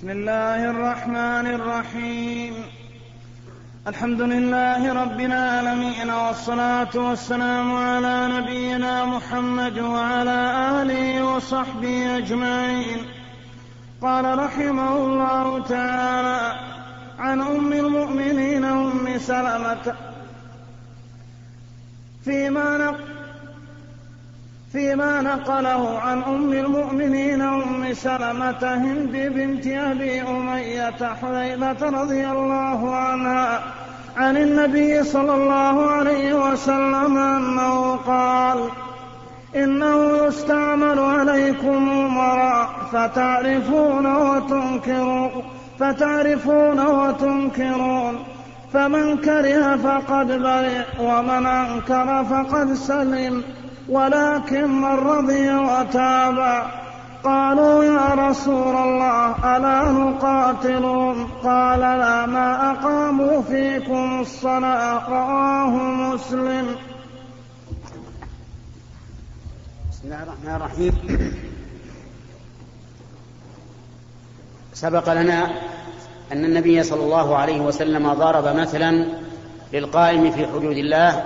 بسم الله الرحمن الرحيم. الحمد لله رب العالمين والصلاة والسلام على نبينا محمد وعلى آله وصحبه أجمعين. قال رحمه الله تعالى عن أم المؤمنين أم سلمة فيما نقل فيما نقله عن أم المؤمنين أم سلمة هند بنت أبي أمية حذيفة رضي الله عنها عن النبي صلى الله عليه وسلم أنه قال إنه يستعمل عليكم أمراء فتعرفون وتنكرون فتعرفون وتنكرون فمن كره فقد برئ ومن أنكر فقد سلم. ولكن من رضي وتاب قالوا يا رسول الله ألا نقاتلهم؟ قال لا ما أقاموا فيكم الصلاة رواه مسلم. بسم الله الرحمن الرحيم. سبق لنا أن النبي صلى الله عليه وسلم ضرب مثلا للقائم في حدود الله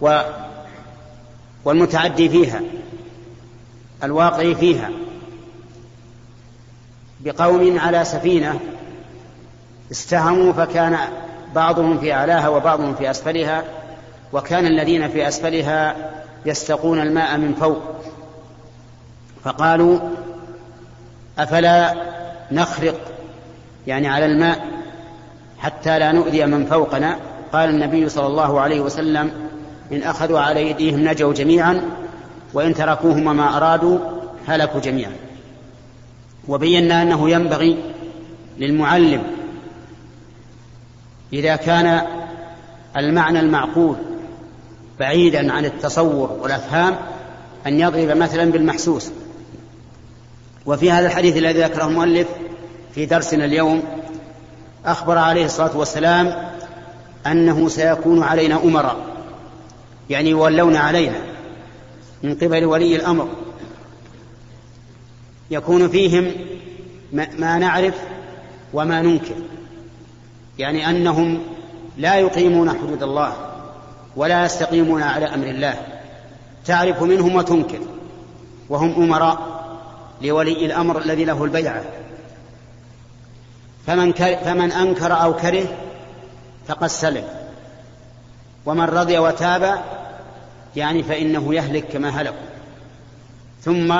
و والمتعدي فيها الواقع فيها. بقوم على سفينة استهموا فكان بعضهم في أعلاها وبعضهم في أسفلها وكان الذين في أسفلها يستقون الماء من فوق. فقالوا أفلا نخرق يعني على الماء حتى لا نؤذي من فوقنا؟ قال النبي صلى الله عليه وسلم إن أخذوا على أيديهم نجوا جميعا وإن تركوهم وما أرادوا هلكوا جميعا. وبينا أنه ينبغي للمعلم إذا كان المعنى المعقول بعيدا عن التصور والأفهام أن يضرب مثلا بالمحسوس. وفي هذا الحديث الذي ذكره المؤلف في درسنا اليوم أخبر عليه الصلاة والسلام أنه سيكون علينا أمراء. يعني يولون علينا من قبل ولي الأمر. يكون فيهم ما نعرف وما ننكر. يعني أنهم لا يقيمون حدود الله ولا يستقيمون على أمر الله. تعرف منهم وتنكر. وهم أمراء لولي الأمر الذي له البيعة فمن, فمن أنكر أو كره فقد سلم. ومن رضي وتاب يعني فإنه يهلك كما هلكوا. ثم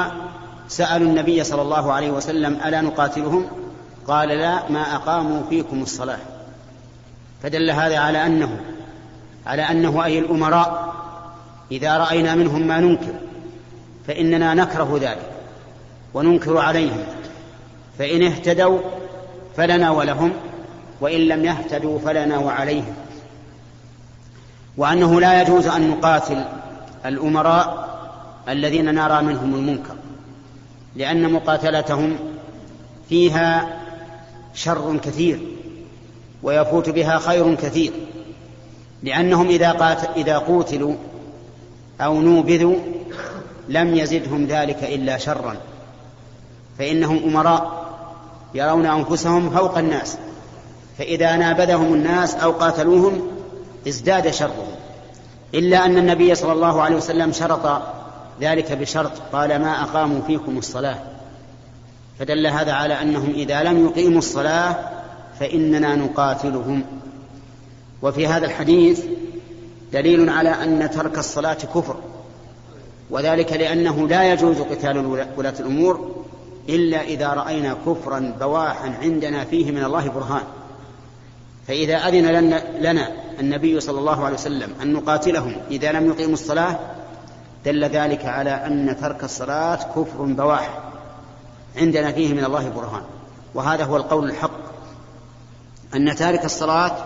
سألوا النبي صلى الله عليه وسلم ألا نقاتلهم؟ قال لا ما أقاموا فيكم الصلاة. فدل هذا على أنه على أنه أي الأمراء إذا رأينا منهم ما ننكر فإننا نكره ذلك وننكر عليهم فإن اهتدوا فلنا ولهم وإن لم يهتدوا فلنا وعليهم. وأنه لا يجوز أن نقاتل الأمراء الذين نرى منهم المنكر لأن مقاتلتهم فيها شر كثير ويفوت بها خير كثير لأنهم إذا, قات إذا قوتلوا أو نوبذوا لم يزدهم ذلك إلا شرا فإنهم أمراء يرون أنفسهم فوق الناس فإذا نابذهم الناس أو قاتلوهم ازداد شرهم. إلا أن النبي صلى الله عليه وسلم شرط ذلك بشرط قال ما أقاموا فيكم الصلاة. فدل هذا على أنهم إذا لم يقيموا الصلاة فإننا نقاتلهم. وفي هذا الحديث دليل على أن ترك الصلاة كفر وذلك لأنه لا يجوز قتال ولاة الأمور إلا إذا رأينا كفرا بواحا عندنا فيه من الله برهان. فإذا أذن لنا النبي صلى الله عليه وسلم أن نقاتلهم إذا لم يقيموا الصلاة دل ذلك على أن ترك الصلاة كفر بواح عندنا فيه من الله برهان. وهذا هو القول الحق أن تارك الصلاة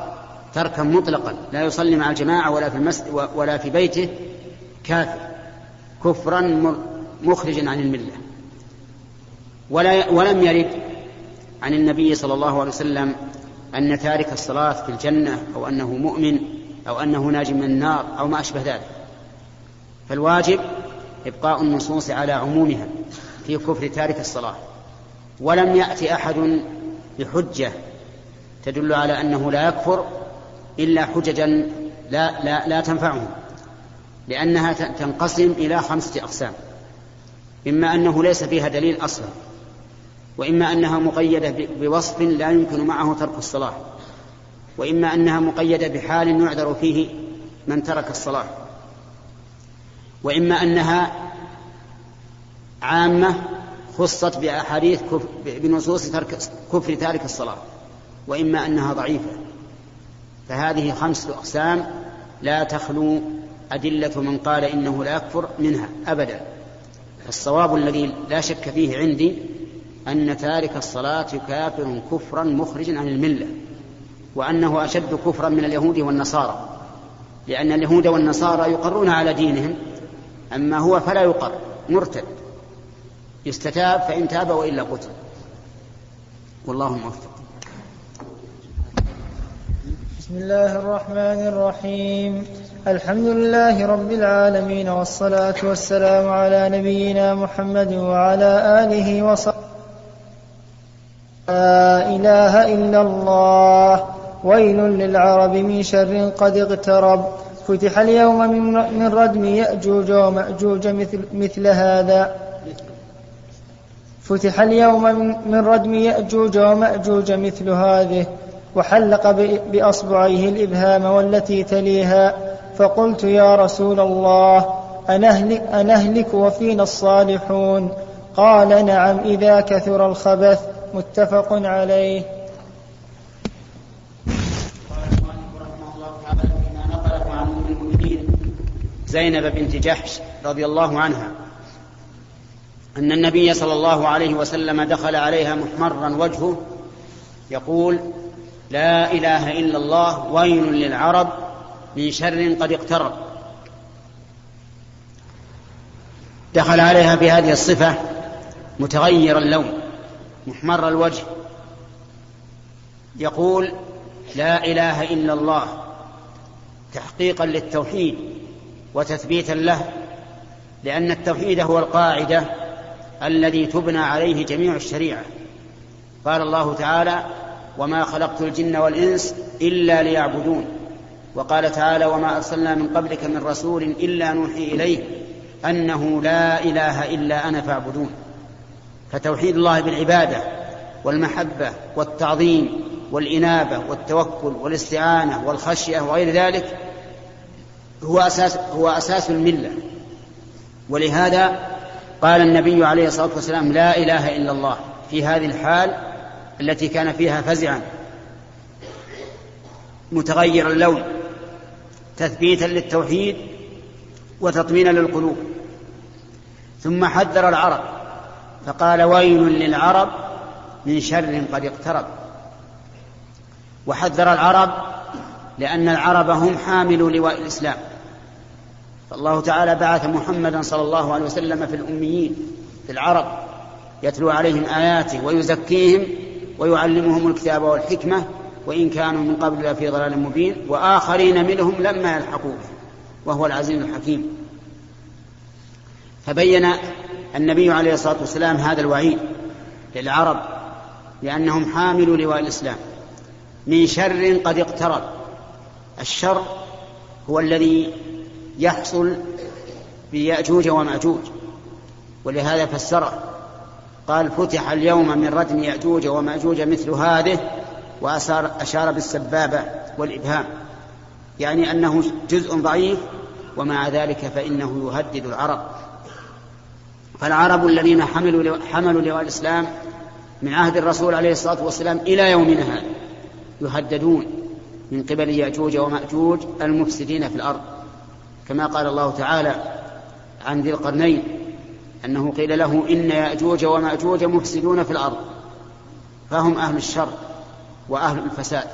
تركا مطلقا لا يصلي مع الجماعة ولا في المسجد ولا في بيته كافر كفرا مخرجا عن الملة. ولا ولم يرد عن النبي صلى الله عليه وسلم أن تارك الصلاة في الجنة أو أنه مؤمن أو أنه ناج من النار أو ما أشبه ذلك. فالواجب إبقاء النصوص على عمومها في كفر تارك الصلاة. ولم يأتي أحد بحجة تدل على أنه لا يكفر إلا حججا لا, لا, لا تنفعهم لأنها تنقسم إلى خمسة أقسام إما أنه ليس فيها دليل أصلا وإما أنها مقيدة بوصف لا يمكن معه ترك الصلاة. وإما أنها مقيدة بحال يعذر فيه من ترك الصلاة. وإما أنها عامة خصت بأحاديث بنصوص ترك كفر تارك الصلاة. وإما أنها ضعيفة. فهذه خمسة أقسام لا تخلو أدلة من قال إنه لا يكفر منها أبدا. الصواب الذي لا شك فيه عندي أن تارك الصلاة كافر كفرا مخرجا عن الملة وأنه أشد كفرا من اليهود والنصارى لأن اليهود والنصارى يقرون على دينهم أما هو فلا يقر مرتد يستتاب فإن تاب وإلا قتل. والله موفق. بسم الله الرحمن الرحيم. الحمد لله رب العالمين والصلاة والسلام على نبينا محمد وعلى آله وصحبه لا إله إلا الله. ويل للعرب من شر قد اقترب فتح اليوم من ردم يأجوج ومأجوج مثل, مثل هذا. فتح اليوم من ردم يأجوج ومأجوج مثل هذه. وحلق بأصبعيه الإبهام والتي تليها. فقلت يا رسول الله أنهلك, أنهلك وفينا الصالحون؟ قال نعم إذا كثر الخبث. متفق عليه. زينب بنت جحش رضي الله عنها أن النبي صلى الله عليه وسلم دخل عليها محمرا وجهه يقول لا إله إلا الله ويل للعرب من شر قد اقترب. دخل عليها بهذه الصفة متغير اللون. محمر الوجه. يقول لا إله إلا الله. تحقيقا للتوحيد وتثبيتا له لأن التوحيد هو القاعدة الذي تبنى عليه جميع الشريعة. قال الله تعالى وما خلقت الجن والإنس إلا ليعبدون. وقال تعالى وما أرسلنا من قبلك من رسول إلا نوحي إليه أنه لا إله إلا أنا فاعبدون. فتوحيد الله بالعبادة والمحبة والتعظيم والإنابة والتوكل والاستعانة والخشية وغير ذلك هو أساس هو أساس الملة. ولهذا قال النبي عليه الصلاة والسلام لا إله إلا الله في هذه الحال التي كان فيها فزعا. متغير اللون تثبيتا للتوحيد وتطمينا للقلوب. ثم حذر العرب فقال ويل للعرب من شر قد اقترب. وحذر العرب لأن العرب هم حاملوا لواء الإسلام. فالله تعالى بعث محمدا صلى الله عليه وسلم في الأميين في العرب يتلو عليهم آياته ويزكيهم ويعلمهم الكتاب والحكمة وإن كانوا من قبل لفي ضلال مبين وآخرين منهم لما يلحقوا به وهو العزيز الحكيم. فبين النبي عليه الصلاة والسلام هذا الوعيد للعرب لأنهم حاملوا لواء الإسلام. من شر قد اقترب. الشر هو الذي يحصل بيأجوج ومأجوج ولهذا فسره قال فتح اليوم من ردم يأجوج ومأجوج مثل هذه وأشار أشار بالسبابة والإبهام. يعني أنه جزء ضعيف ومع ذلك فإنه يهدد العرب. فالعرب الذين حملوا حملوا لواء الإسلام من عهد الرسول عليه الصلاة والسلام إلى يومنا هذا يهددون من قبل يأجوج ومأجوج المفسدين في الأرض. كما قال الله تعالى عن ذي القرنين أنه قيل له إن يأجوج ومأجوج مفسدون في الأرض فهم أهل الشر وأهل الفساد.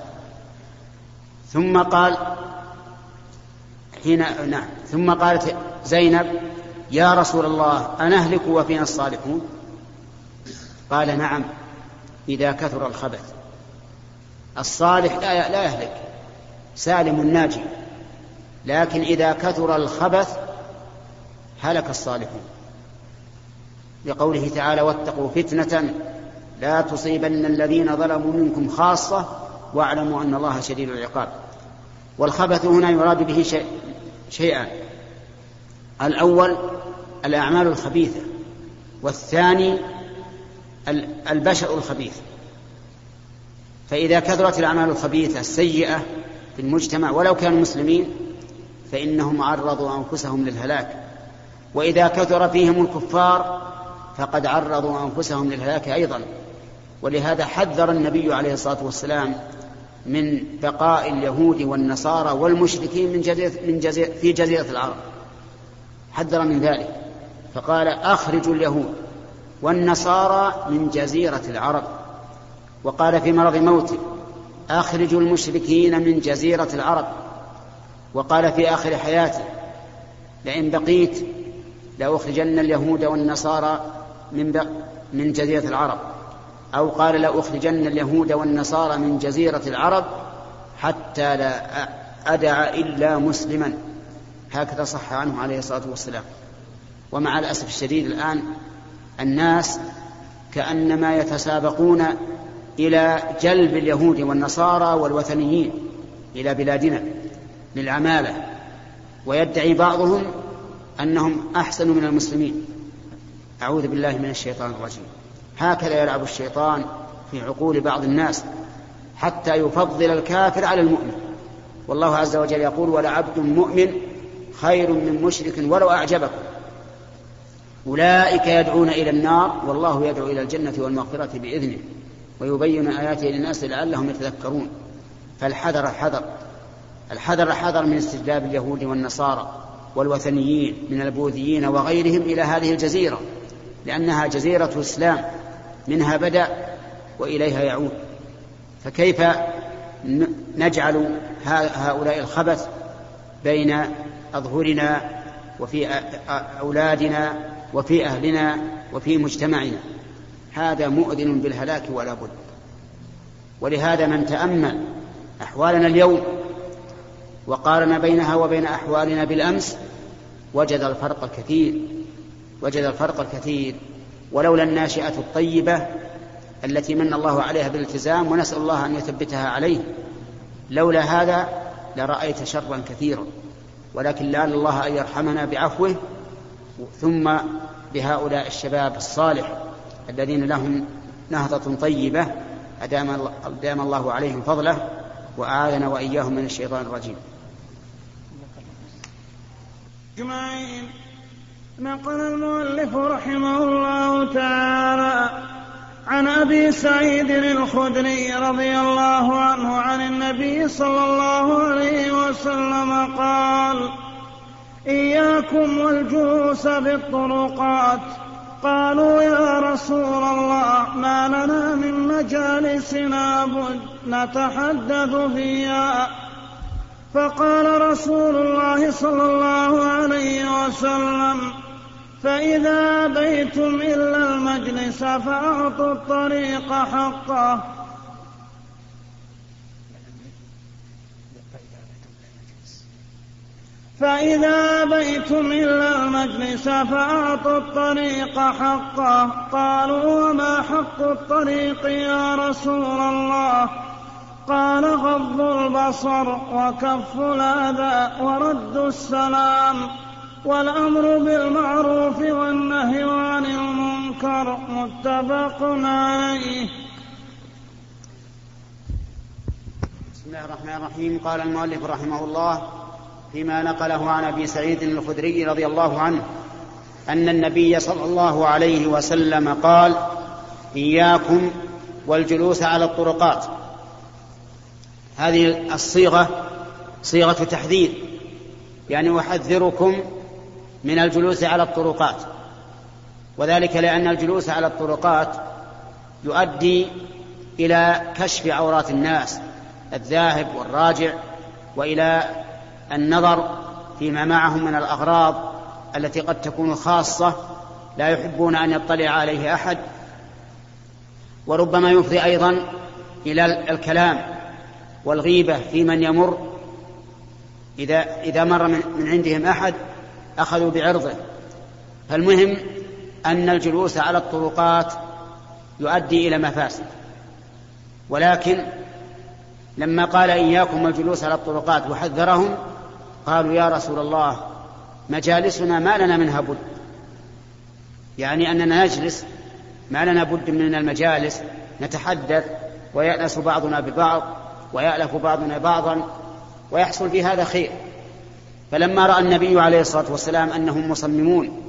ثم قال حين نعم ثم قالت زينب يا رسول الله أنهلك وفينا الصالحون؟ قال نعم إذا كثر الخبث. الصالح لا لا يهلك سالم ناجي. لكن إذا كثر الخبث هلك الصالحون. لقوله تعالى واتقوا فتنة لا تصيبن الذين ظلموا منكم خاصة واعلموا أن الله شديد العقاب. والخبث هنا يراد به شيء شيئان الأول الأعمال الخبيثة والثاني البشر الخبيث. فإذا كثرت الأعمال الخبيثة السيئة في المجتمع ولو كانوا مسلمين فإنهم عرضوا أنفسهم للهلاك. وإذا كثر فيهم الكفار فقد عرضوا أنفسهم للهلاك أيضا. ولهذا حذر النبي عليه الصلاة والسلام من بقاء اليهود والنصارى والمشركين من جزيرة من جزيرة في جزيرة العرب. حذر من ذلك. فقال أخرجوا اليهود والنصارى من جزيرة العرب. وقال في مرض موته أخرجوا المشركين من جزيرة العرب. وقال في آخر حياته لئن بقيت لأخرجن اليهود والنصارى من من جزيرة العرب. أو قال لأخرجن اليهود والنصارى من جزيرة العرب حتى لا أدع إلا مسلما. هكذا صح عنه عليه الصلاة والسلام. ومع الأسف الشديد الآن الناس كأنما يتسابقون إلى جلب اليهود والنصارى والوثنيين إلى بلادنا للعمالة. ويدعي بعضهم أنهم أحسن من المسلمين. أعوذ بالله من الشيطان الرجيم. هكذا يلعب الشيطان في عقول بعض الناس حتى يفضل الكافر على المؤمن. والله عز وجل يقول ولعبد مؤمن خير من مشرك ولو أعجبكم. أولئك يدعون إلى النار والله يدعو إلى الجنة والمغفرة بإذنه ويبين آياته للناس لعلهم يتذكرون. فالحذر حذر. الحذر حذر من استجلاب اليهود والنصارى والوثنيين من البوذيين وغيرهم إلى هذه الجزيرة لأنها جزيرة إسلام منها بدأ وإليها يعود. فكيف نجعل هؤلاء الخبث بين أظهرنا وفي أولادنا وفي أهلنا وفي مجتمعنا. هذا مؤذن بالهلاك ولا بد. ولهذا من تأمل أحوالنا اليوم وقارن بينها وبين أحوالنا بالأمس وجد الفرق الكثير وجد الفرق الكثير. ولولا الناشئة الطيبة التي من الله عليها بالالتزام ونسأل الله أن يثبتها عليه لولا هذا لرأيت شرا كثيرا. ولكن لعل الله أن يرحمنا بعفوه ثم بهؤلاء الشباب الصالح الذين لهم نهضة طيبة أدام, الله عليهم فضله وأعاذنا وإياهم من الشيطان الرجيم. أجمعين نقل المؤلف رحمه الله تعالى عن أبي سعيد الخدري رضي الله عنه عن النبي صلى الله عليه وسلم قال إياكم والجلوس بالطرقات قالوا يا رسول الله ما لنا من مجالسنا بد نتحدث فيها. فقال رسول الله صلى الله عليه وسلم فإذا أبيتم إلا المجلس فأعطوا الطريق حقه. فإذا أبيتم إلا المجلس فأعطوا الطريق حقه. قالوا وما حق الطريق يا رسول الله؟ قال غض البصر وكف الأذى ورد السلام. والأمر بالمعروف والنهي عن المنكر متفق عليه. بسم الله الرحمن الرحيم. قال المؤلف رحمه الله فيما نقله عن أبي سعيد الخدري رضي الله عنه أن النبي صلى الله عليه وسلم قال إياكم والجلوس على الطرقات. هذه الصيغة صيغة تحذير يعني أحذركم من الجلوس على الطرقات. وذلك لأن الجلوس على الطرقات يؤدي إلى كشف عورات الناس الذاهب والراجع وإلى النظر فيما معهم من الأغراض التي قد تكون خاصة لا يحبون أن يطلع عليه أحد. وربما يفضي أيضا إلى الكلام والغيبة في من يمر. إذا إذا مر من عندهم أحد أخذوا بعرضه. فالمهم أن الجلوس على الطرقات يؤدي إلى مفاسد. ولكن لما قال إياكم الجلوس على الطرقات وحذرهم قالوا يا رسول الله مجالسنا ما لنا منها بد. يعني أننا نجلس ما لنا بد من المجالس نتحدث ويأنس بعضنا ببعض ويألف بعضنا بعضا ويحصل في هذا خير. فلما رأى النبي عليه الصلاة والسلام أنهم مصممون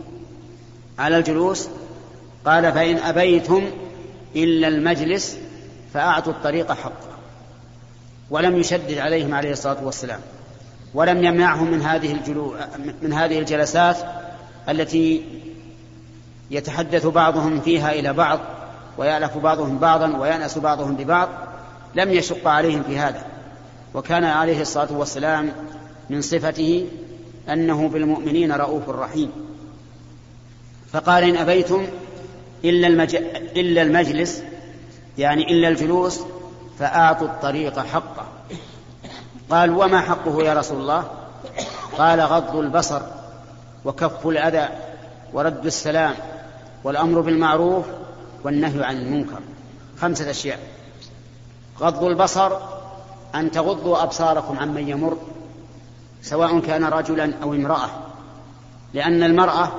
على الجلوس قال فإن أبيتم إلا المجلس فأعطوا الطريق حقه ولم يشدد عليهم عليه الصلاة والسلام ولم يمنعهم من هذه الجلو من هذه الجلسات التي يتحدث بعضهم فيها إلى بعض ويألف بعضهم بعضا ويأنس بعضهم ببعض لم يشق عليهم في هذا وكان عليه الصلاة والسلام من صفته أنه بالمؤمنين رؤوف رحيم. فقال إن أبيتم إلا, المج... إلا المجلس يعني إلا الجلوس فأعطوا الطريق حقه. قال وما حقه يا رسول الله؟ قال غض البصر وكف الأذى ورد السلام والأمر بالمعروف والنهي عن المنكر. خمسة أشياء. غض البصر أن تغضوا أبصاركم عمن يمر. سواء كان رجلا أو امرأة. لأن المرأة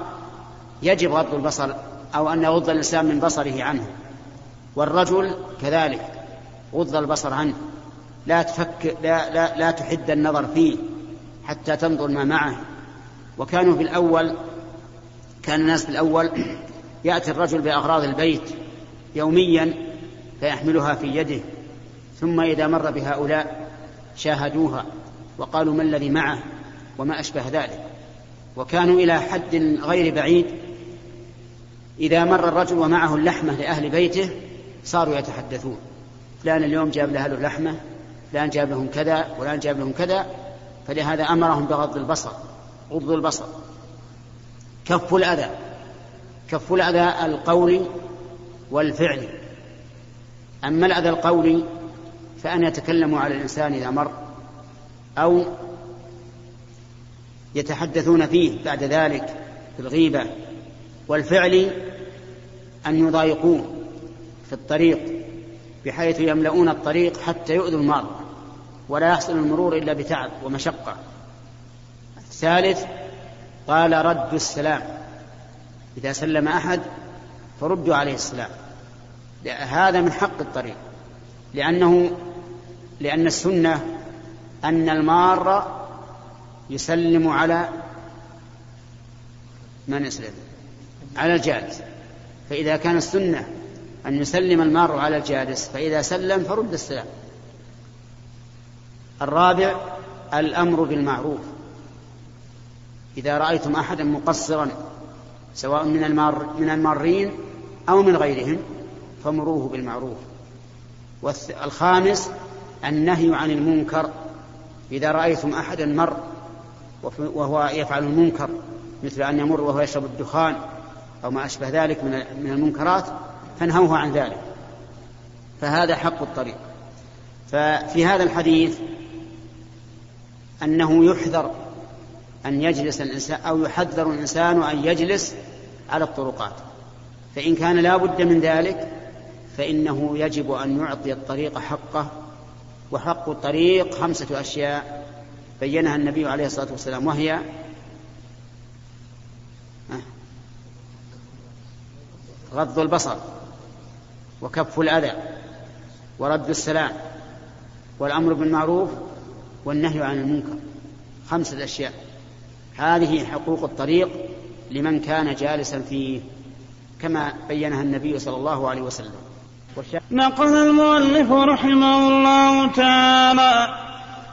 يجب غض البصر أو أن يغض الإنسان من بصره عنه. والرجل كذلك غض البصر عنه. لا تفك لا, لا, لا تحد النظر فيه حتى تنظر ما معه. وكانوا في الأول كان الناس في الأول يأتي الرجل بأغراض البيت يوميا فيحملها في يده ثم إذا مر بهؤلاء شاهدوها. وقالوا ما الذي معه وما أشبه ذلك. وكانوا إلى حد غير بعيد. إذا مر الرجل ومعه اللحمة لأهل بيته صاروا يتحدثون. فلان اليوم جاب لأهله لحمة فلان جاب لهم كذا فلان جاب لهم كذا. فلهذا أمرهم بغض البصر غض البصر. كف الأذى كف الأذى القولي والفعلي. أما الأذى القولي فأن يتكلموا على الإنسان إذا مر. أو يتحدثون فيه بعد ذلك في الغيبة والفعل أن يضايقوه في الطريق بحيث يملؤون الطريق حتى يؤذوا المار ولا يحصل المرور إلا بتعب ومشقة. الثالث قال رد السلام. إذا سلم أحد فردوا عليه السلام. هذا من حق الطريق لأنه لأن السنة أن المار يسلم على من يسلم؟ على الجالس. فإذا كان السنة أن يسلم المار على الجالس فإذا سلم فرد السلام. الرابع الأمر بالمعروف. إذا رأيتم أحدا مقصرا سواء من المار من المارين أو من غيرهم فمروه بالمعروف. والخامس النهي عن المنكر. إذا رأيتم أحدا مر وهو يفعل المنكر مثل أن يمر وهو يشرب الدخان أو ما أشبه ذلك من المنكرات فانهوه عن ذلك. فهذا حق الطريق. ففي هذا الحديث أنه يحذر أن يجلس الإنسان أو يحذر الإنسان أن يجلس على الطرقات. فإن كان لا بد من ذلك فإنه يجب أن يعطي الطريق حقه وحق الطريق خمسة أشياء بينها النبي عليه الصلاة والسلام وهي غض البصر وكف الأذى ورد السلام والأمر بالمعروف والنهي عن المنكر. خمسة أشياء. هذه حقوق الطريق لمن كان جالسا فيه كما بينها النبي صلى الله عليه وسلم. نقل المؤلف رحمه الله تعالى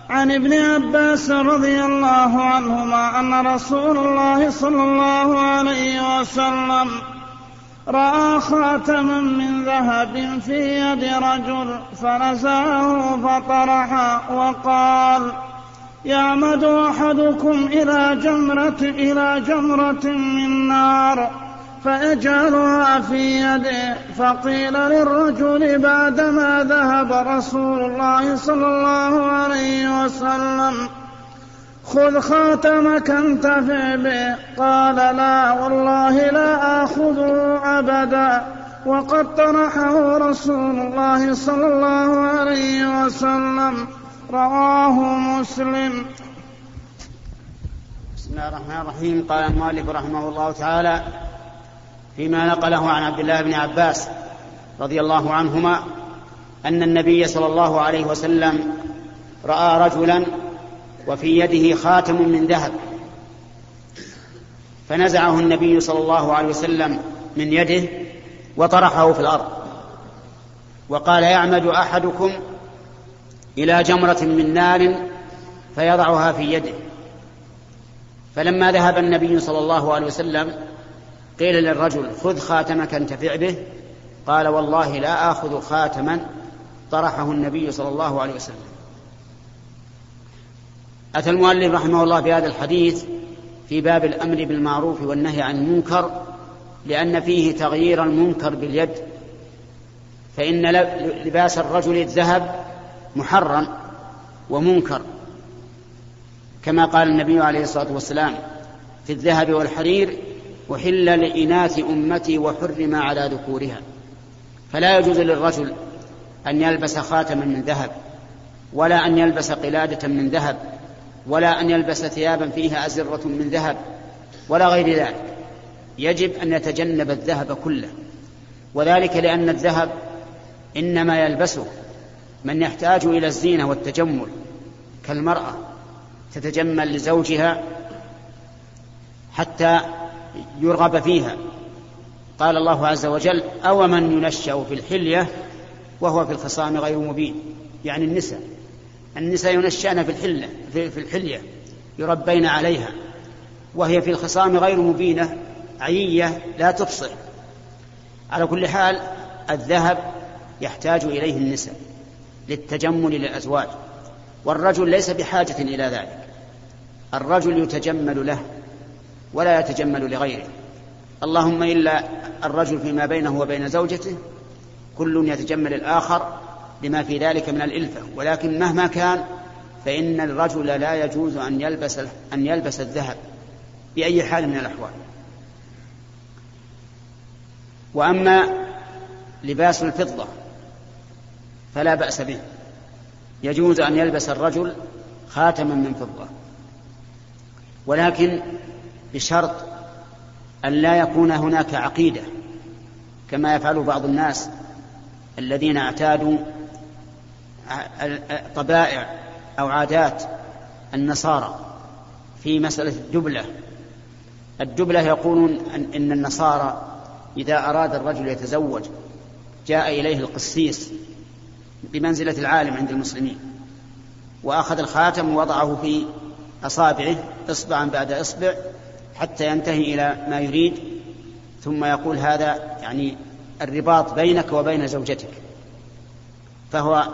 عن ابن عباس رضي الله عنهما أن رسول الله صلى الله عليه وسلم رأى خاتما من ذهب في يد رجل فنزعه فطرح وقال يعمد أحدكم إلى جمره إلى جمرة من نار. فيجعلها في يده فقيل للرجل بعدما ذهب رسول الله صلى الله عليه وسلم خذ خاتمك انتفع به. قال لا والله لا آخذه أبدا. وقد طرحه رسول الله صلى الله عليه وسلم. رواه مسلم. بسم الله الرحمن الرحيم. قال المؤلف رحمه الله تعالى فيما نقله عن عبد الله بن عباس رضي الله عنهما أن النبي صلى الله عليه وسلم رأى رجلا وفي يده خاتم من ذهب. فنزعه النبي صلى الله عليه وسلم من يده وطرحه في الأرض. وقال يعمد أحدكم إلى جمرة من نار فيضعها في يده. فلما ذهب النبي صلى الله عليه وسلم قيل للرجل خذ خاتمك انتفع به قال والله لا آخذ خاتما طرحه النبي صلى الله عليه وسلم. أتى المؤلف رحمه الله بهذا الحديث في باب الأمر بالمعروف والنهي عن المنكر لأن فيه تغيير المنكر باليد. فإن لباس الرجل الذهب محرم ومنكر كما قال النبي عليه الصلاة والسلام في الذهب والحرير أحل لإناث أمتي وحرم على ذكورها. فلا يجوز للرجل أن يلبس خاتما من ذهب ولا أن يلبس قلادة من ذهب ولا أن يلبس ثيابا فيها أزرة من ذهب ولا غير ذلك. يجب أن يتجنب الذهب كله. وذلك لأن الذهب إنما يلبسه من يحتاج إلى الزينة والتجمل. كالمرأة تتجمل لزوجها حتى يرغب فيها. قال الله عز وجل أو من ينشأ في الحلية وهو في الخصام غير مبين. يعني النساء النساء ينشأن في الحلة في الحلية يربين عليها وهي في الخصام غير مبينة عيية لا تبصر. على كل حال الذهب يحتاج إليه النساء للتجمل للأزواج والرجل ليس بحاجة إلى ذلك. الرجل يتجمل له ولا يتجمل لغيره. اللهم إلا الرجل فيما بينه وبين زوجته كل يتجمل الآخر لما في ذلك من الإلفة. ولكن مهما كان فإن الرجل لا يجوز أن يلبس أن يلبس الذهب بأي حال من الأحوال. وأما لباس الفضة فلا بأس به. يجوز أن يلبس الرجل خاتما من فضة. ولكن بشرط أن لا يكون هناك عقيدة كما يفعل بعض الناس الذين اعتادوا طبائع أو عادات النصارى في مسألة الدبلة. الدبلة يقولون إن النصارى إذا أراد الرجل يتزوج جاء إليه القسيس بمنزلة العالم عند المسلمين وأخذ الخاتم ووضعه في أصابعه إصبعا بعد إصبع حتى ينتهي إلى ما يريد ثم يقول هذا يعني الرباط بينك وبين زوجتك. فهو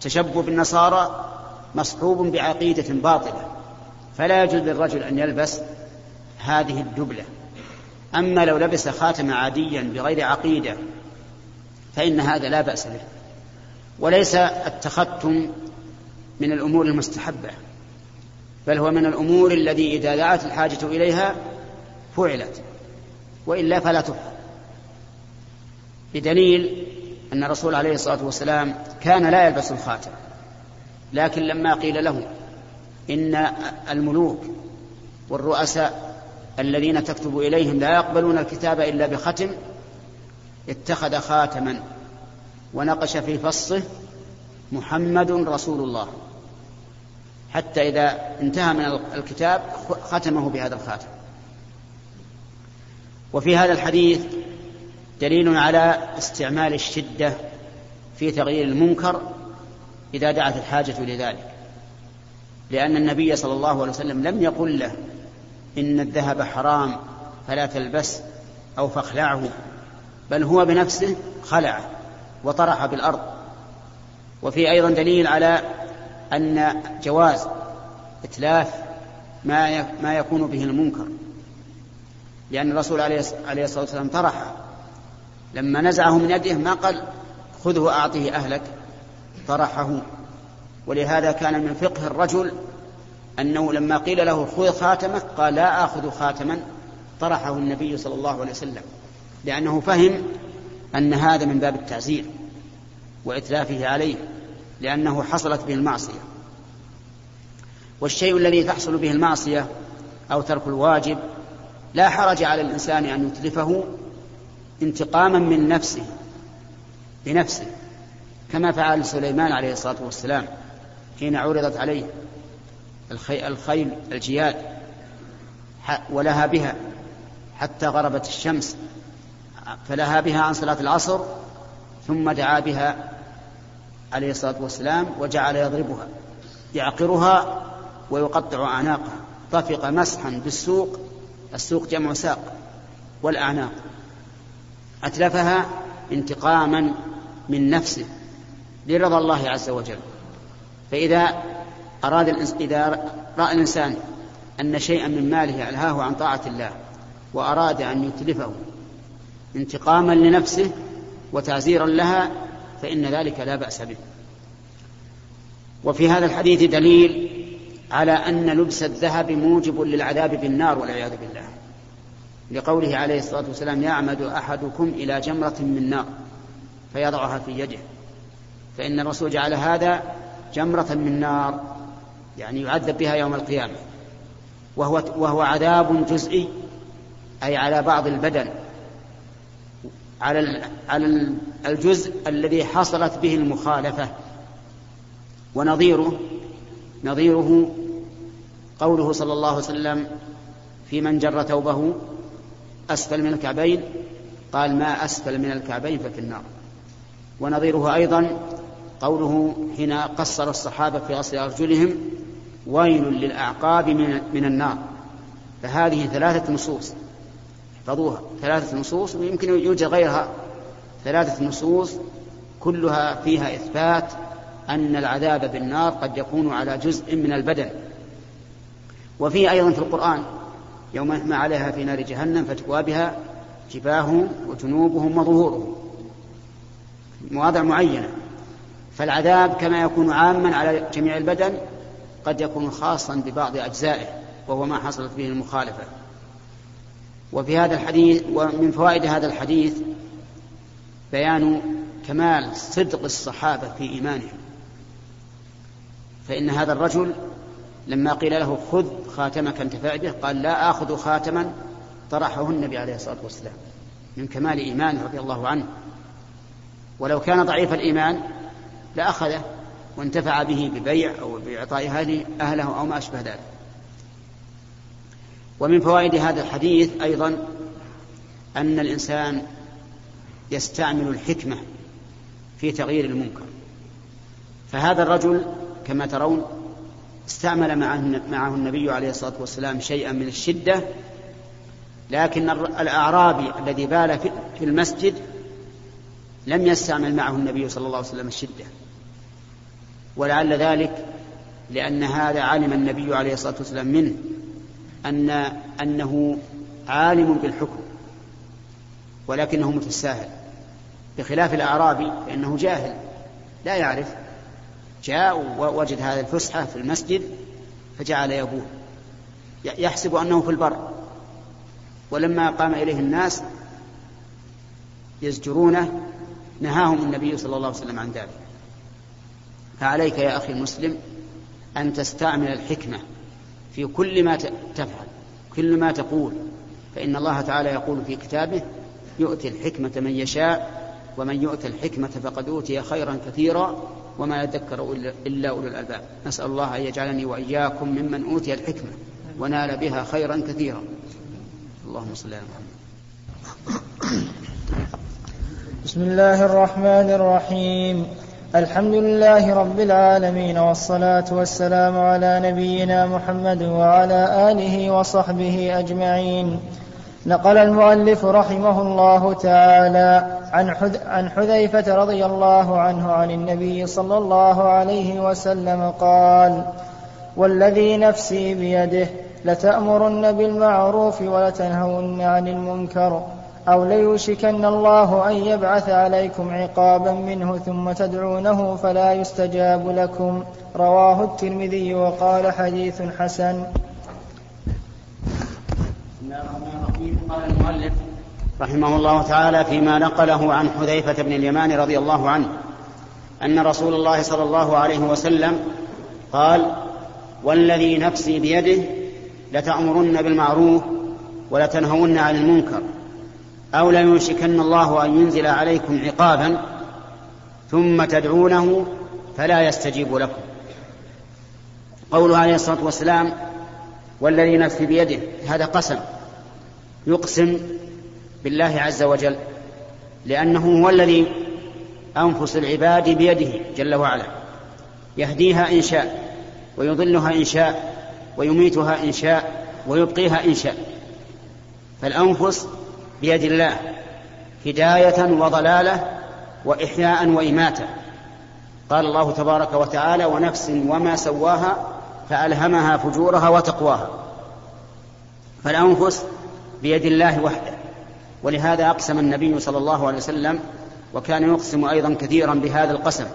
تشبه بالنصارى مصحوب بعقيدة باطلة. فلا يجوز للرجل أن يلبس هذه الدبلة. أما لو لبس خاتم عاديا بغير عقيدة فإن هذا لا بأس به. وليس التختم من الأمور المستحبة. بل هو من الأمور الذي إذا دعت الحاجة إليها فعلت وإلا فلا تفعل. بدليل أن الرسول عليه الصلاة والسلام كان لا يلبس الخاتم لكن لما قيل له إن الملوك والرؤساء الذين تكتب إليهم لا يقبلون الكتاب إلا بختم اتخذ خاتما ونقش في فصه محمد رسول الله. حتى إذا انتهى من الكتاب ختمه بهذا الخاتم. وفي هذا الحديث دليل على استعمال الشدة في تغيير المنكر إذا دعت الحاجة لذلك. لأن النبي صلى الله عليه وسلم لم يقل له إن الذهب حرام فلا تلبس أو فاخلعه بل هو بنفسه خلعه وطرح بالأرض. وفي أيضا دليل على أن جواز إتلاف ما ما يكون به المنكر لأن الرسول عليه الصلاة والسلام طرح لما نزعه من يده ما قال خذه أعطه أهلك طرحه. ولهذا كان من فقه الرجل أنه لما قيل له خذ خاتمك قال لا آخذ خاتما طرحه النبي صلى الله عليه وسلم لأنه فهم أن هذا من باب التعزير وإتلافه عليه. لأنه حصلت به المعصية. والشيء الذي تحصل به المعصية أو ترك الواجب لا حرج على الإنسان أن يتلفه انتقاما من نفسه بنفسه كما فعل سليمان عليه الصلاة والسلام حين عرضت عليه الخيل الجياد ولها بها حتى غربت الشمس فلها بها عن صلاة العصر ثم دعا بها عليه الصلاة والسلام وجعل يضربها يعقرها ويقطع أعناقها. طفق مسحا بالسوق السوق جمع ساق والأعناق. أتلفها انتقاما من نفسه لرضا الله عز وجل. فإذا أراد إذا رأى الإنسان أن شيئا من ماله ألهاه عن طاعة الله وأراد أن يتلفه انتقاما لنفسه وتعزيرا لها فإن ذلك لا بأس به. وفي هذا الحديث دليل على أن لبس الذهب موجب للعذاب بالنار والعياذ بالله. لقوله عليه الصلاة والسلام يعمد أحدكم إلى جمرة من نار فيضعها في يده. فإن الرسول جعل هذا جمرة من نار يعني يعذب بها يوم القيامة. وهو, وهو عذاب جزئي أي على بعض البدن. على على الجزء الذي حصلت به المخالفة. ونظيره نظيره قوله صلى الله عليه وسلم في من جر ثوبه أسفل من الكعبين قال ما أسفل من الكعبين ففي النار. ونظيره أيضا قوله حين قصر الصحابة في غسل أرجلهم ويل للأعقاب من, من النار. فهذه ثلاثة نصوص. احفظوها. ثلاثة نصوص ويمكن يوجد غيرها. ثلاثة نصوص كلها فيها إثبات أن العذاب بالنار قد يكون على جزء من البدن. وفيه أيضا في القرآن يوم يحمى عليها في نار جهنم فتكوى بها جباههم وجنوبهم وظهورهم. مواضع معينة. فالعذاب كما يكون عاما على جميع البدن قد يكون خاصا ببعض أجزائه وهو ما حصلت به المخالفة. وفي هذا الحديث ومن فوائد هذا الحديث بيان كمال صدق الصحابة في إيمانهم. فإن هذا الرجل لما قيل له خذ خاتمك انتفع به قال لا آخذ خاتما طرحه النبي عليه الصلاة والسلام من كمال إيمانه رضي الله عنه. ولو كان ضعيف الإيمان لأخذه وانتفع به ببيع أو بإعطاء أهله أو ما أشبه ذلك. ومن فوائد هذا الحديث أيضا أن الإنسان يستعمل الحكمة في تغيير المنكر. فهذا الرجل كما ترون استعمل معه النبي عليه الصلاة والسلام شيئا من الشدة لكن الأعرابي الذي بال في المسجد لم يستعمل معه النبي صلى الله عليه وسلم الشدة. ولعل ذلك لأن هذا علم النبي عليه الصلاة والسلام منه. أن أنه عالم بالحكم ولكنه متساهل. بخلاف الأعرابي فإنه جاهل لا يعرف. جاء ووجد هذه الفسحة في المسجد فجعل يبول. يحسب أنه في البر. ولما قام إليه الناس يزجرونه نهاهم النبي صلى الله عليه وسلم عن ذلك. فعليك يا أخي المسلم أن تستعمل الحكمة في كل ما تفعل كل ما تقول. فإن الله تعالى يقول في كتابه يؤتي الحكمة من يشاء ومن يؤتى الحكمة فقد أوتي خيرا كثيرا وما يذكر إلا أولو الألباب. نسأل الله أن يجعلني وإياكم ممن أوتي الحكمة ونال بها خيرا كثيرا. اللهم صل على محمد. بسم الله الرحمن الرحيم. الحمد لله رب العالمين والصلاة والسلام على نبينا محمد وعلى آله وصحبه أجمعين. نقل المؤلف رحمه الله تعالى عن عن حذيفة رضي الله عنه عن النبي صلى الله عليه وسلم قال: والذي نفسي بيده لتأمرن بالمعروف ولتنهون عن المنكر. أو ليوشكن الله أن يبعث عليكم عقابا منه ثم تدعونه فلا يستجاب لكم. رواه الترمذي وقال حديث حسن. قال المؤلف رحمه الله تعالى فيما نقله عن حذيفة بن اليمان رضي الله عنه أن رسول الله صلى الله عليه وسلم قال والذي نفسي بيده لتأمرن بالمعروف ولتنهون عن المنكر. أو ليوشكن الله أن ينزل عليكم عقابا ثم تدعونه فلا يستجيب لكم. قوله عليه الصلاة والسلام والذي نفسي بيده هذا قسم. يقسم بالله عز وجل لأنه هو الذي أنفس العباد بيده جل وعلا. يهديها إن شاء ويضلها إن شاء ويميتها إن شاء ويبقيها إن شاء. فالأنفس بيد الله هداية وضلالة وإحياء وإماتة. قال الله تبارك وتعالى ونفس وما سواها فألهمها فجورها وتقواها. فالأنفس بيد الله وحده ولهذا أقسم النبي صلى الله عليه وسلم وكان يقسم أيضا كثيرا بهذا القسم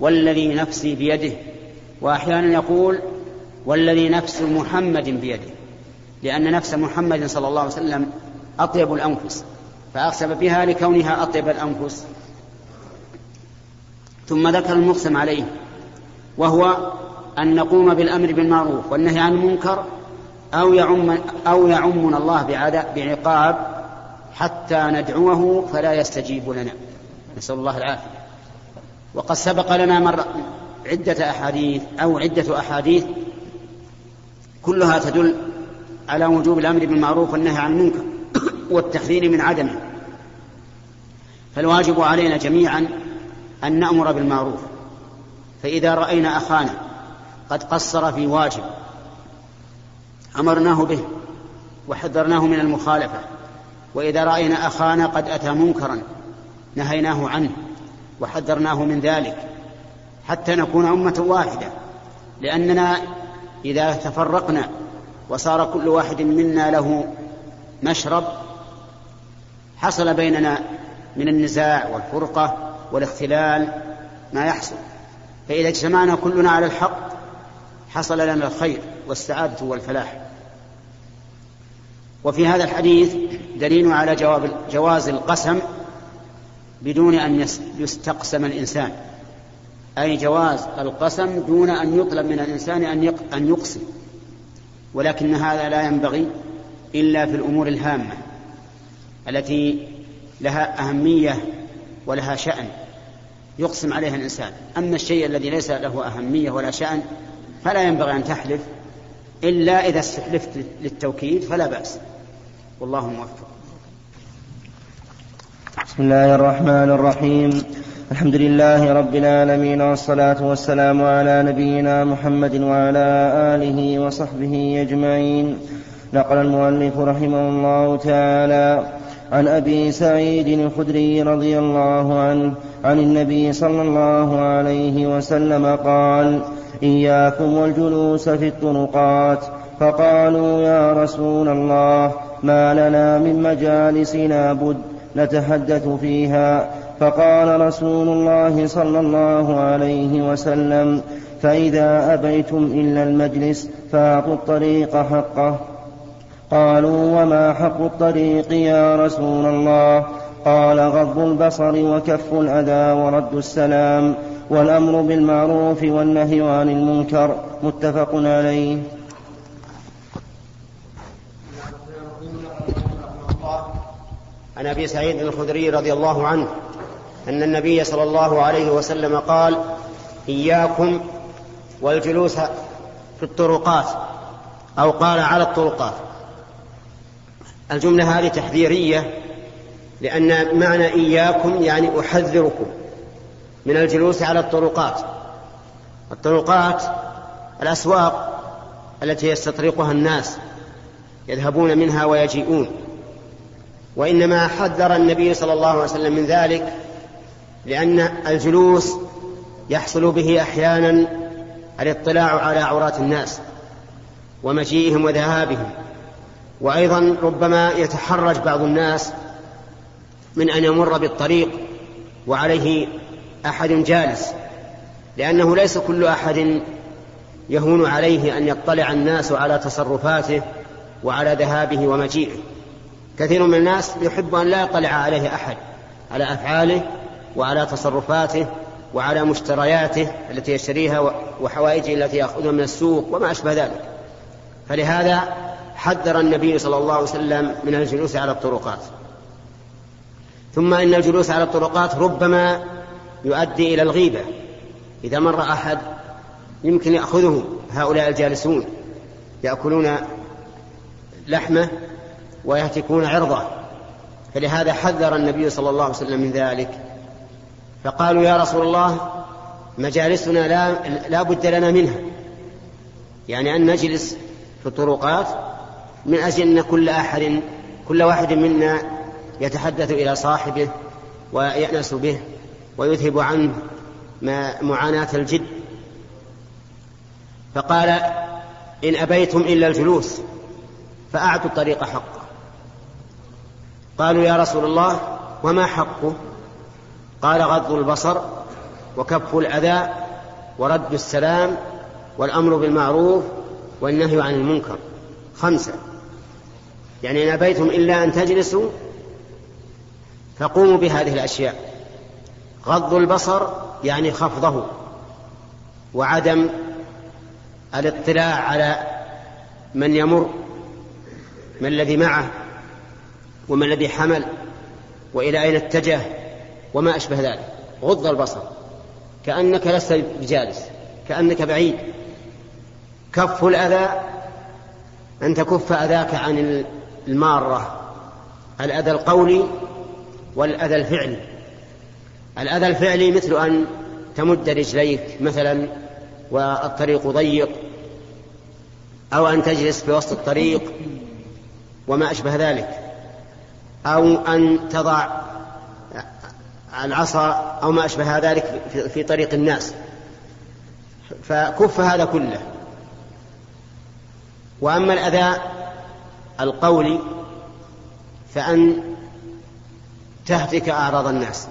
والذي نفسي بيده. وأحيانا يقول والذي نفس محمد بيده. لأن نفس محمد صلى الله عليه وسلم أطيب الأنفس فأقسم بها لكونها أطيب الأنفس. ثم ذكر المقسم عليه وهو أن نقوم بالأمر بالمعروف والنهي عن المنكر أو يعم أو يعمنا الله بعقاب حتى ندعوه فلا يستجيب لنا. نسأل الله العافية. وقد سبق لنا مرة عدة أحاديث أو عدة أحاديث كلها تدل على وجوب الأمر بالمعروف والنهي عن المنكر. والتحذير من عدمه. فالواجب علينا جميعا أن نأمر بالمعروف. فإذا رأينا أخانا قد قصر في واجب أمرناه به وحذرناه من المخالفة وإذا رأينا أخانا قد أتى منكرا نهيناه عنه وحذرناه من ذلك حتى نكون أمة واحدة. لأننا إذا تفرقنا وصار كل واحد منا له مشرب حصل بيننا من النزاع والفرقة والاختلال ما يحصل. فإذا اجتمعنا كلنا على الحق حصل لنا الخير والسعادة والفلاح. وفي هذا الحديث دليل على جواب جواز القسم بدون أن يستقسم الإنسان. أي جواز القسم دون أن يطلب من الإنسان أن يقسم. ولكن هذا لا ينبغي إلا في الأمور الهامة. التي لها أهمية ولها شأن يقسم عليها الإنسان. أما الشيء الذي ليس له أهمية ولا شأن فلا ينبغي أن تحلف إلا إذا استحلفت للتوكيد فلا بأس. والله موفق. بسم الله الرحمن الرحيم. الحمد لله رب العالمين والصلاة والسلام على نبينا محمد وعلى آله وصحبه أجمعين. نقل المؤلف رحمه الله تعالى عن أبي سعيد الخدري رضي الله عنه عن النبي صلى الله عليه وسلم قال إياكم والجلوس في الطرقات. فقالوا يا رسول الله ما لنا من مجالسنا بد نتحدث فيها. فقال رسول الله صلى الله عليه وسلم فإذا أبيتم إلا المجلس فأعطوا الطريق حقه. قالوا وما حق الطريق يا رسول الله؟ قال غض البصر وكف الأذى ورد السلام والأمر بالمعروف والنهي عن المنكر متفق عليه. عن أبي سعيد الخدري رضي الله عنه أن النبي صلى الله عليه وسلم قال إياكم والجلوس في الطرقات أو قال على الطرقات الجملة هذه تحذيرية لأن معنى إياكم يعني أحذركم من الجلوس على الطرقات. الطرقات الأسواق التي يستطرقها الناس يذهبون منها ويجيئون. وإنما حذر النبي صلى الله عليه وسلم من ذلك لأن الجلوس يحصل به أحيانا الاطلاع على عورات الناس ومجيئهم وذهابهم. وأيضا ربما يتحرج بعض الناس من أن يمر بالطريق وعليه أحد جالس لأنه ليس كل أحد يهون عليه أن يطلع الناس على تصرفاته وعلى ذهابه ومجيئه. كثير من الناس يحب أن لا يطلع عليه أحد على أفعاله وعلى تصرفاته وعلى مشترياته التي يشتريها وحوائجه التي يأخذها من السوق وما أشبه ذلك. فلهذا حذر النبي صلى الله عليه وسلم من الجلوس على الطرقات. ثم إن الجلوس على الطرقات ربما يؤدي إلى الغيبة. إذا مر أحد يمكن يأخذه هؤلاء الجالسون يأكلون لحمة ويهتكون عرضة. فلهذا حذر النبي صلى الله عليه وسلم من ذلك. فقالوا يا رسول الله مجالسنا لا, لا بد لنا منها. يعني أن نجلس في الطرقات من أجل أن كل أحد كل واحد منا يتحدث إلى صاحبه ويأنس به ويذهب عنه معاناة الجد. فقال إن أبيتم إلا الجلوس فأعطوا الطريق حقه. قالوا يا رسول الله وما حقه؟ قال غض البصر وكف الأذى ورد السلام والأمر بالمعروف والنهي عن المنكر. خمسة. يعني إن أبيتم إلا أن تجلسوا فقوموا بهذه الأشياء. غض البصر يعني خفضه وعدم الاطلاع على من يمر ما الذي معه وما الذي حمل وإلى أين اتجه وما أشبه ذلك. غض البصر. كأنك لست بجالس كأنك بعيد. كف الأذى أن تكف أذاك عن المارة الأذى القولي والأذى الفعلي الأذى الفعلي مثل أن تمد رجليك مثلا والطريق ضيق أو أن تجلس في وسط الطريق وما أشبه ذلك أو أن تضع العصا أو ما أشبه ذلك في طريق الناس. فكف هذا كله. وأما الأذى القولي فأن تهتك أعراض الناس.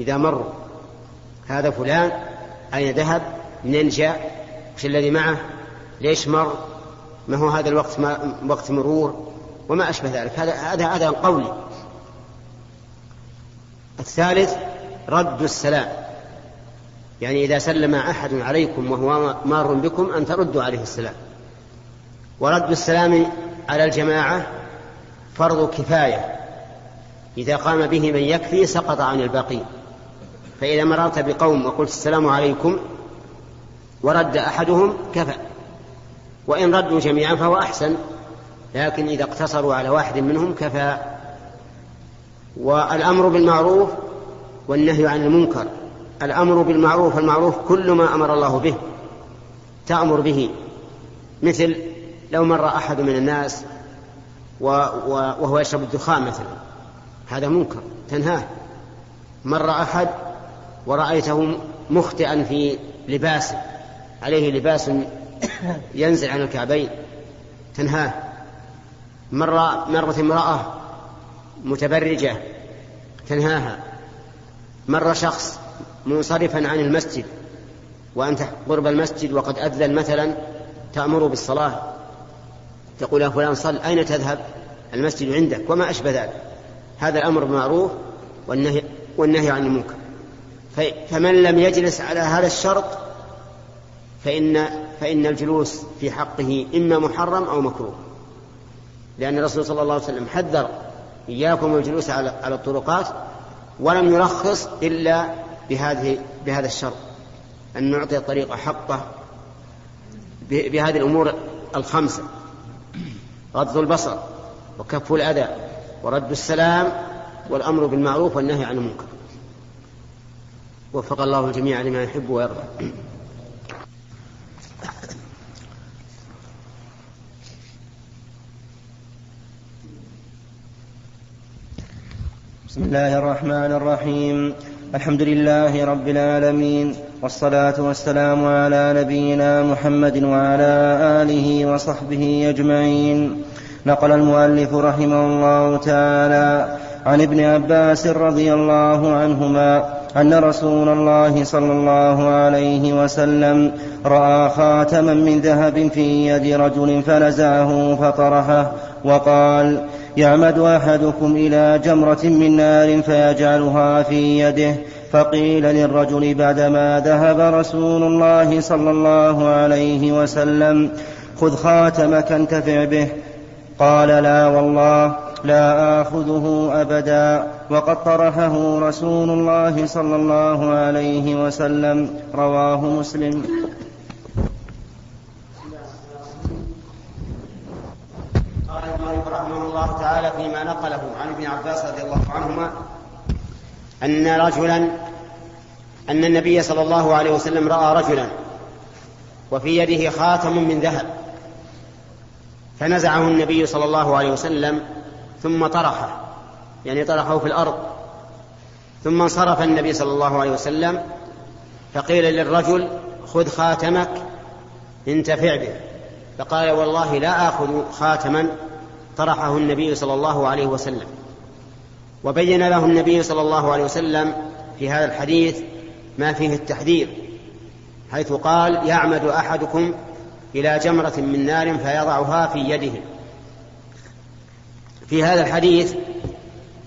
إذا مروا هذا فلان أين ذهب؟ منين جاء؟ وش الذي معه؟ ليش مر؟ ما هو هذا الوقت؟ ما وقت مرور؟ وما أشبه ذلك. هذا هذا هذا قولي الثالث رد السلام. يعني إذا سلم أحد عليكم وهو مار بكم أن تردوا عليه السلام. ورد السلام على الجماعة فرض كفاية. إذا قام به من يكفي سقط عن الباقين فإذا مررت بقوم وقلت السلام عليكم ورد أحدهم كفى. وإن ردوا جميعا فهو أحسن. لكن إذا اقتصروا على واحد منهم كفى. والأمر بالمعروف والنهي عن المنكر. الأمر بالمعروف المعروف كل ما أمر الله به. تأمر به. مثل لو مر أحد من الناس وهو يشرب الدخان مثلا هذا منكر تنهاه. مر أحد ورأيته مخطئا في لباسه عليه لباس ينزل عن الكعبين تنهاه. مرة مرة امرأة متبرجة تنهاها. مر شخص منصرفا عن المسجد وأنت قرب المسجد وقد أذن مثلا تأمر بالصلاة. تقول يا فلان صل أين تذهب؟ المسجد عندك وما أشبه ذلك. هذا الأمر بالمعروف والنهي, والنهي عن المنكر. فمن لم يجلس على هذا الشرط فإن فإن الجلوس في حقه إما محرم أو مكروه. لأن الرسول صلى الله عليه وسلم حذر إياكم الجلوس على على الطرقات ولم يرخص إلا بهذه بهذا الشرط. أن نعطي الطريق حقه بهذه الأمور الخمسة. غض البصر وكف الأذى ورد السلام والأمر بالمعروف والنهي عن المنكر. وفق الله الجميع لما يحب ويرضى. بسم الله الرحمن الرحيم. الحمد لله رب العالمين. والصلاة والسلام على نبينا محمد وعلى آله وصحبه أجمعين. نقل المؤلف رحمه الله تعالى عن ابن عباس رضي الله عنهما أن رسول الله صلى الله عليه وسلم رأى خاتما من ذهب في يد رجل فنزعه فطرحه وقال يعمد أحدكم إلى جمرة من نار فيجعلها في يده فقيل للرجل بعدما ذهب رسول الله صلى الله عليه وسلم خذ خاتمك انتفع به. قال لا والله لا آخذه أبدا. وقد طرحه رسول الله صلى الله عليه وسلم. رواه مسلم. قال المؤلف رحمه الله تعالى فيما نقله عن ابن عباس رضي الله عنهما أن رجلا أن النبي صلى الله عليه وسلم رأى رجلا وفي يده خاتم من ذهب فنزعه النبي صلى الله عليه وسلم ثم طرحه يعني طرحه في الأرض ثم انصرف النبي صلى الله عليه وسلم فقيل للرجل خذ خاتمك انتفع به فقال والله لا آخذ خاتما طرحه النبي صلى الله عليه وسلم. وبين له النبي صلى الله عليه وسلم في هذا الحديث ما فيه التحذير حيث قال يعمد أحدكم إلى جمرة من نار فيضعها في يده. في هذا الحديث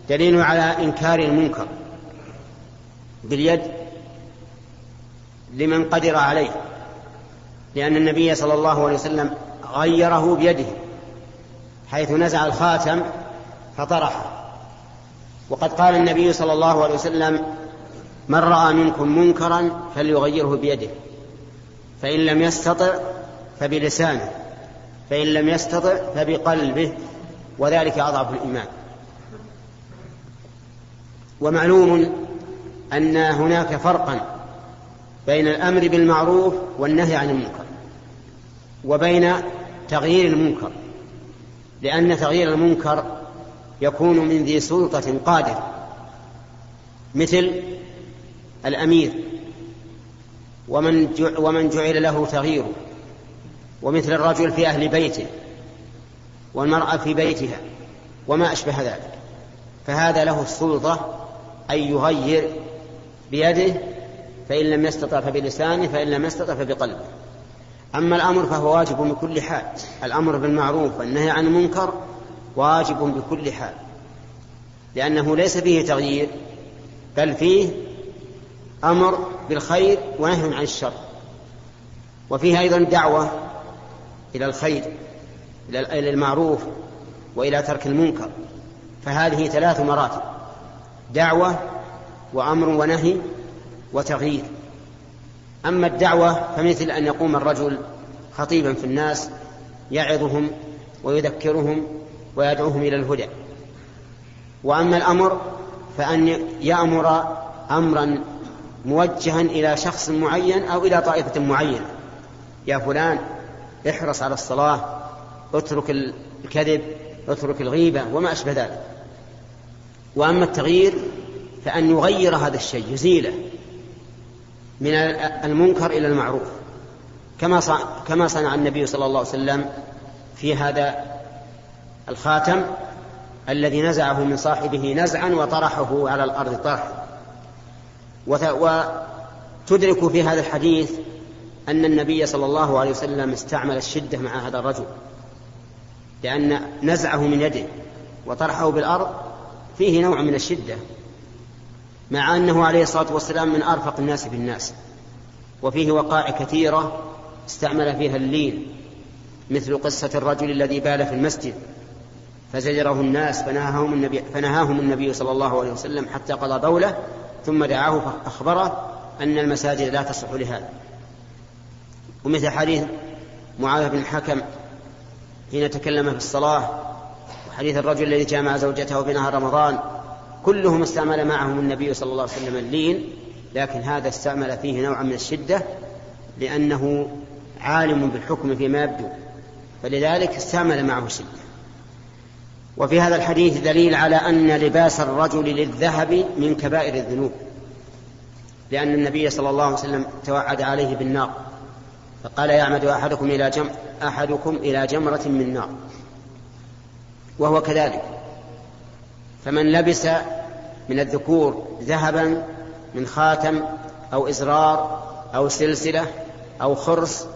دليل على إنكار المنكر باليد لمن قدر عليه لأن النبي صلى الله عليه وسلم غيره بيده حيث نزع الخاتم فطرحه. وقد قال النبي صلى الله عليه وسلم من رأى منكم منكرا فليغيره بيده فإن لم يستطع فبلسانه فإن لم يستطع فبقلبه وذلك أضعف الإيمان. ومعلوم أن هناك فرقا بين الأمر بالمعروف والنهي عن المنكر وبين تغيير المنكر لأن تغيير المنكر يكون من ذي سلطة قادر. مثل الأمير. ومن ومن جعل له تغييره ومثل الرجل في أهل بيته. والمرأة في بيتها. وما أشبه ذلك. فهذا له السلطة أن يغير بيده فإن لم يستطع فبلسانه فإن لم يستطع فبقلبه. أما الأمر فهو واجب بكل حال. الأمر بالمعروف والنهي عن المنكر واجب بكل حال لأنه ليس فيه تغيير بل فيه أمر بالخير ونهي عن الشر. وفيه أيضا دعوة إلى الخير إلى المعروف وإلى ترك المنكر. فهذه ثلاث مراتب دعوة وأمر ونهي وتغيير. أما الدعوة فمثل أن يقوم الرجل خطيبا في الناس يعظهم ويذكرهم ويدعوهم إلى الهدى. وأما الأمر فأن يأمر أمرا موجها إلى شخص معين أو إلى طائفة معينة. يا فلان احرص على الصلاة اترك الكذب اترك الغيبة وما أشبه ذلك. وأما التغيير فأن يغير هذا الشيء يزيله من المنكر إلى المعروف. كما كما صنع النبي صلى الله عليه وسلم في هذا الخاتم الذي نزعه من صاحبه نزعا وطرحه على الأرض طرحا. وتدرك في هذا الحديث أن النبي صلى الله عليه وسلم استعمل الشدة مع هذا الرجل لأن نزعه من يده وطرحه بالأرض فيه نوع من الشدة مع أنه عليه الصلاة والسلام من أرفق الناس بالناس. وفيه وقائع كثيرة استعمل فيها اللين مثل قصة الرجل الذي بال في المسجد. فزجره الناس فنهاهم النبي, فنهاهم النبي صلى الله عليه وسلم حتى قضى بوله ثم دعاه فأخبره أن المساجد لا تصلح لهذا. ومثل حديث معاذ بن الحكم حين تكلم في الصلاة وحديث الرجل الذي جامع زوجته في نهار رمضان كلهم استعمل معهم النبي صلى الله عليه وسلم اللين لكن هذا استعمل فيه نوعا من الشدة لأنه عالم بالحكم فيما يبدو. فلذلك استعمل معه الشدة وفي هذا الحديث دليل على أن لباس الرجل للذهب من كبائر الذنوب لأن النبي صلى الله عليه وسلم توعد عليه بالنار فقال يعمد أحدكم إلى جم أحدكم إلى جمرة من نار وهو كذلك فمن لبس من الذكور ذهبا من خاتم أو إزرار أو سلسلة أو خرس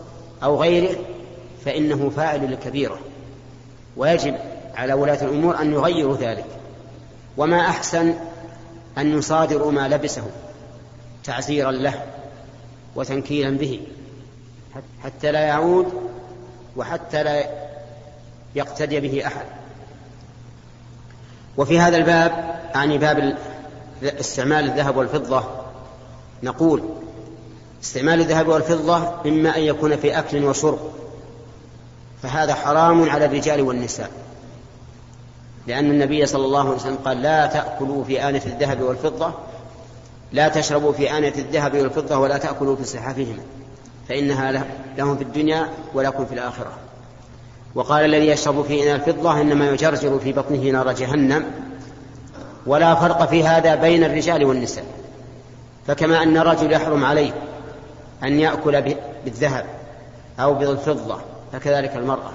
أو غيره فإنه فاعل لكبيرة ويجب على ولاة الأمور أن يغيروا ذلك. وما أحسن أن يصادروا ما لبسه تعزيرا له وتنكيلا به حتى لا يعود وحتى لا يقتدي به أحد. وفي هذا الباب أعني باب استعمال الذهب والفضة نقول استعمال الذهب والفضة إما أن يكون في أكل وشرب فهذا حرام على الرجال والنساء. لأن النبي صلى الله عليه وسلم قال لا تأكلوا في آنة الذهب والفضة لا تشربوا في آنة الذهب والفضة ولا تأكلوا في صحافهما فإنها لهم في الدنيا ولكم في الآخرة. وقال الذي يشرب في إناء الفضة إنما يجرجر في بطنه نار جهنم ولا فرق في هذا بين الرجال والنساء. فكما أن الرجل يحرم عليه أن يأكل بالذهب أو بالفضة فكذلك المرأة.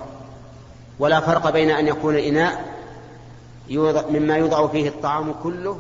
ولا فرق بين أن يكون الإناء مما يوضع فيه الطعام كله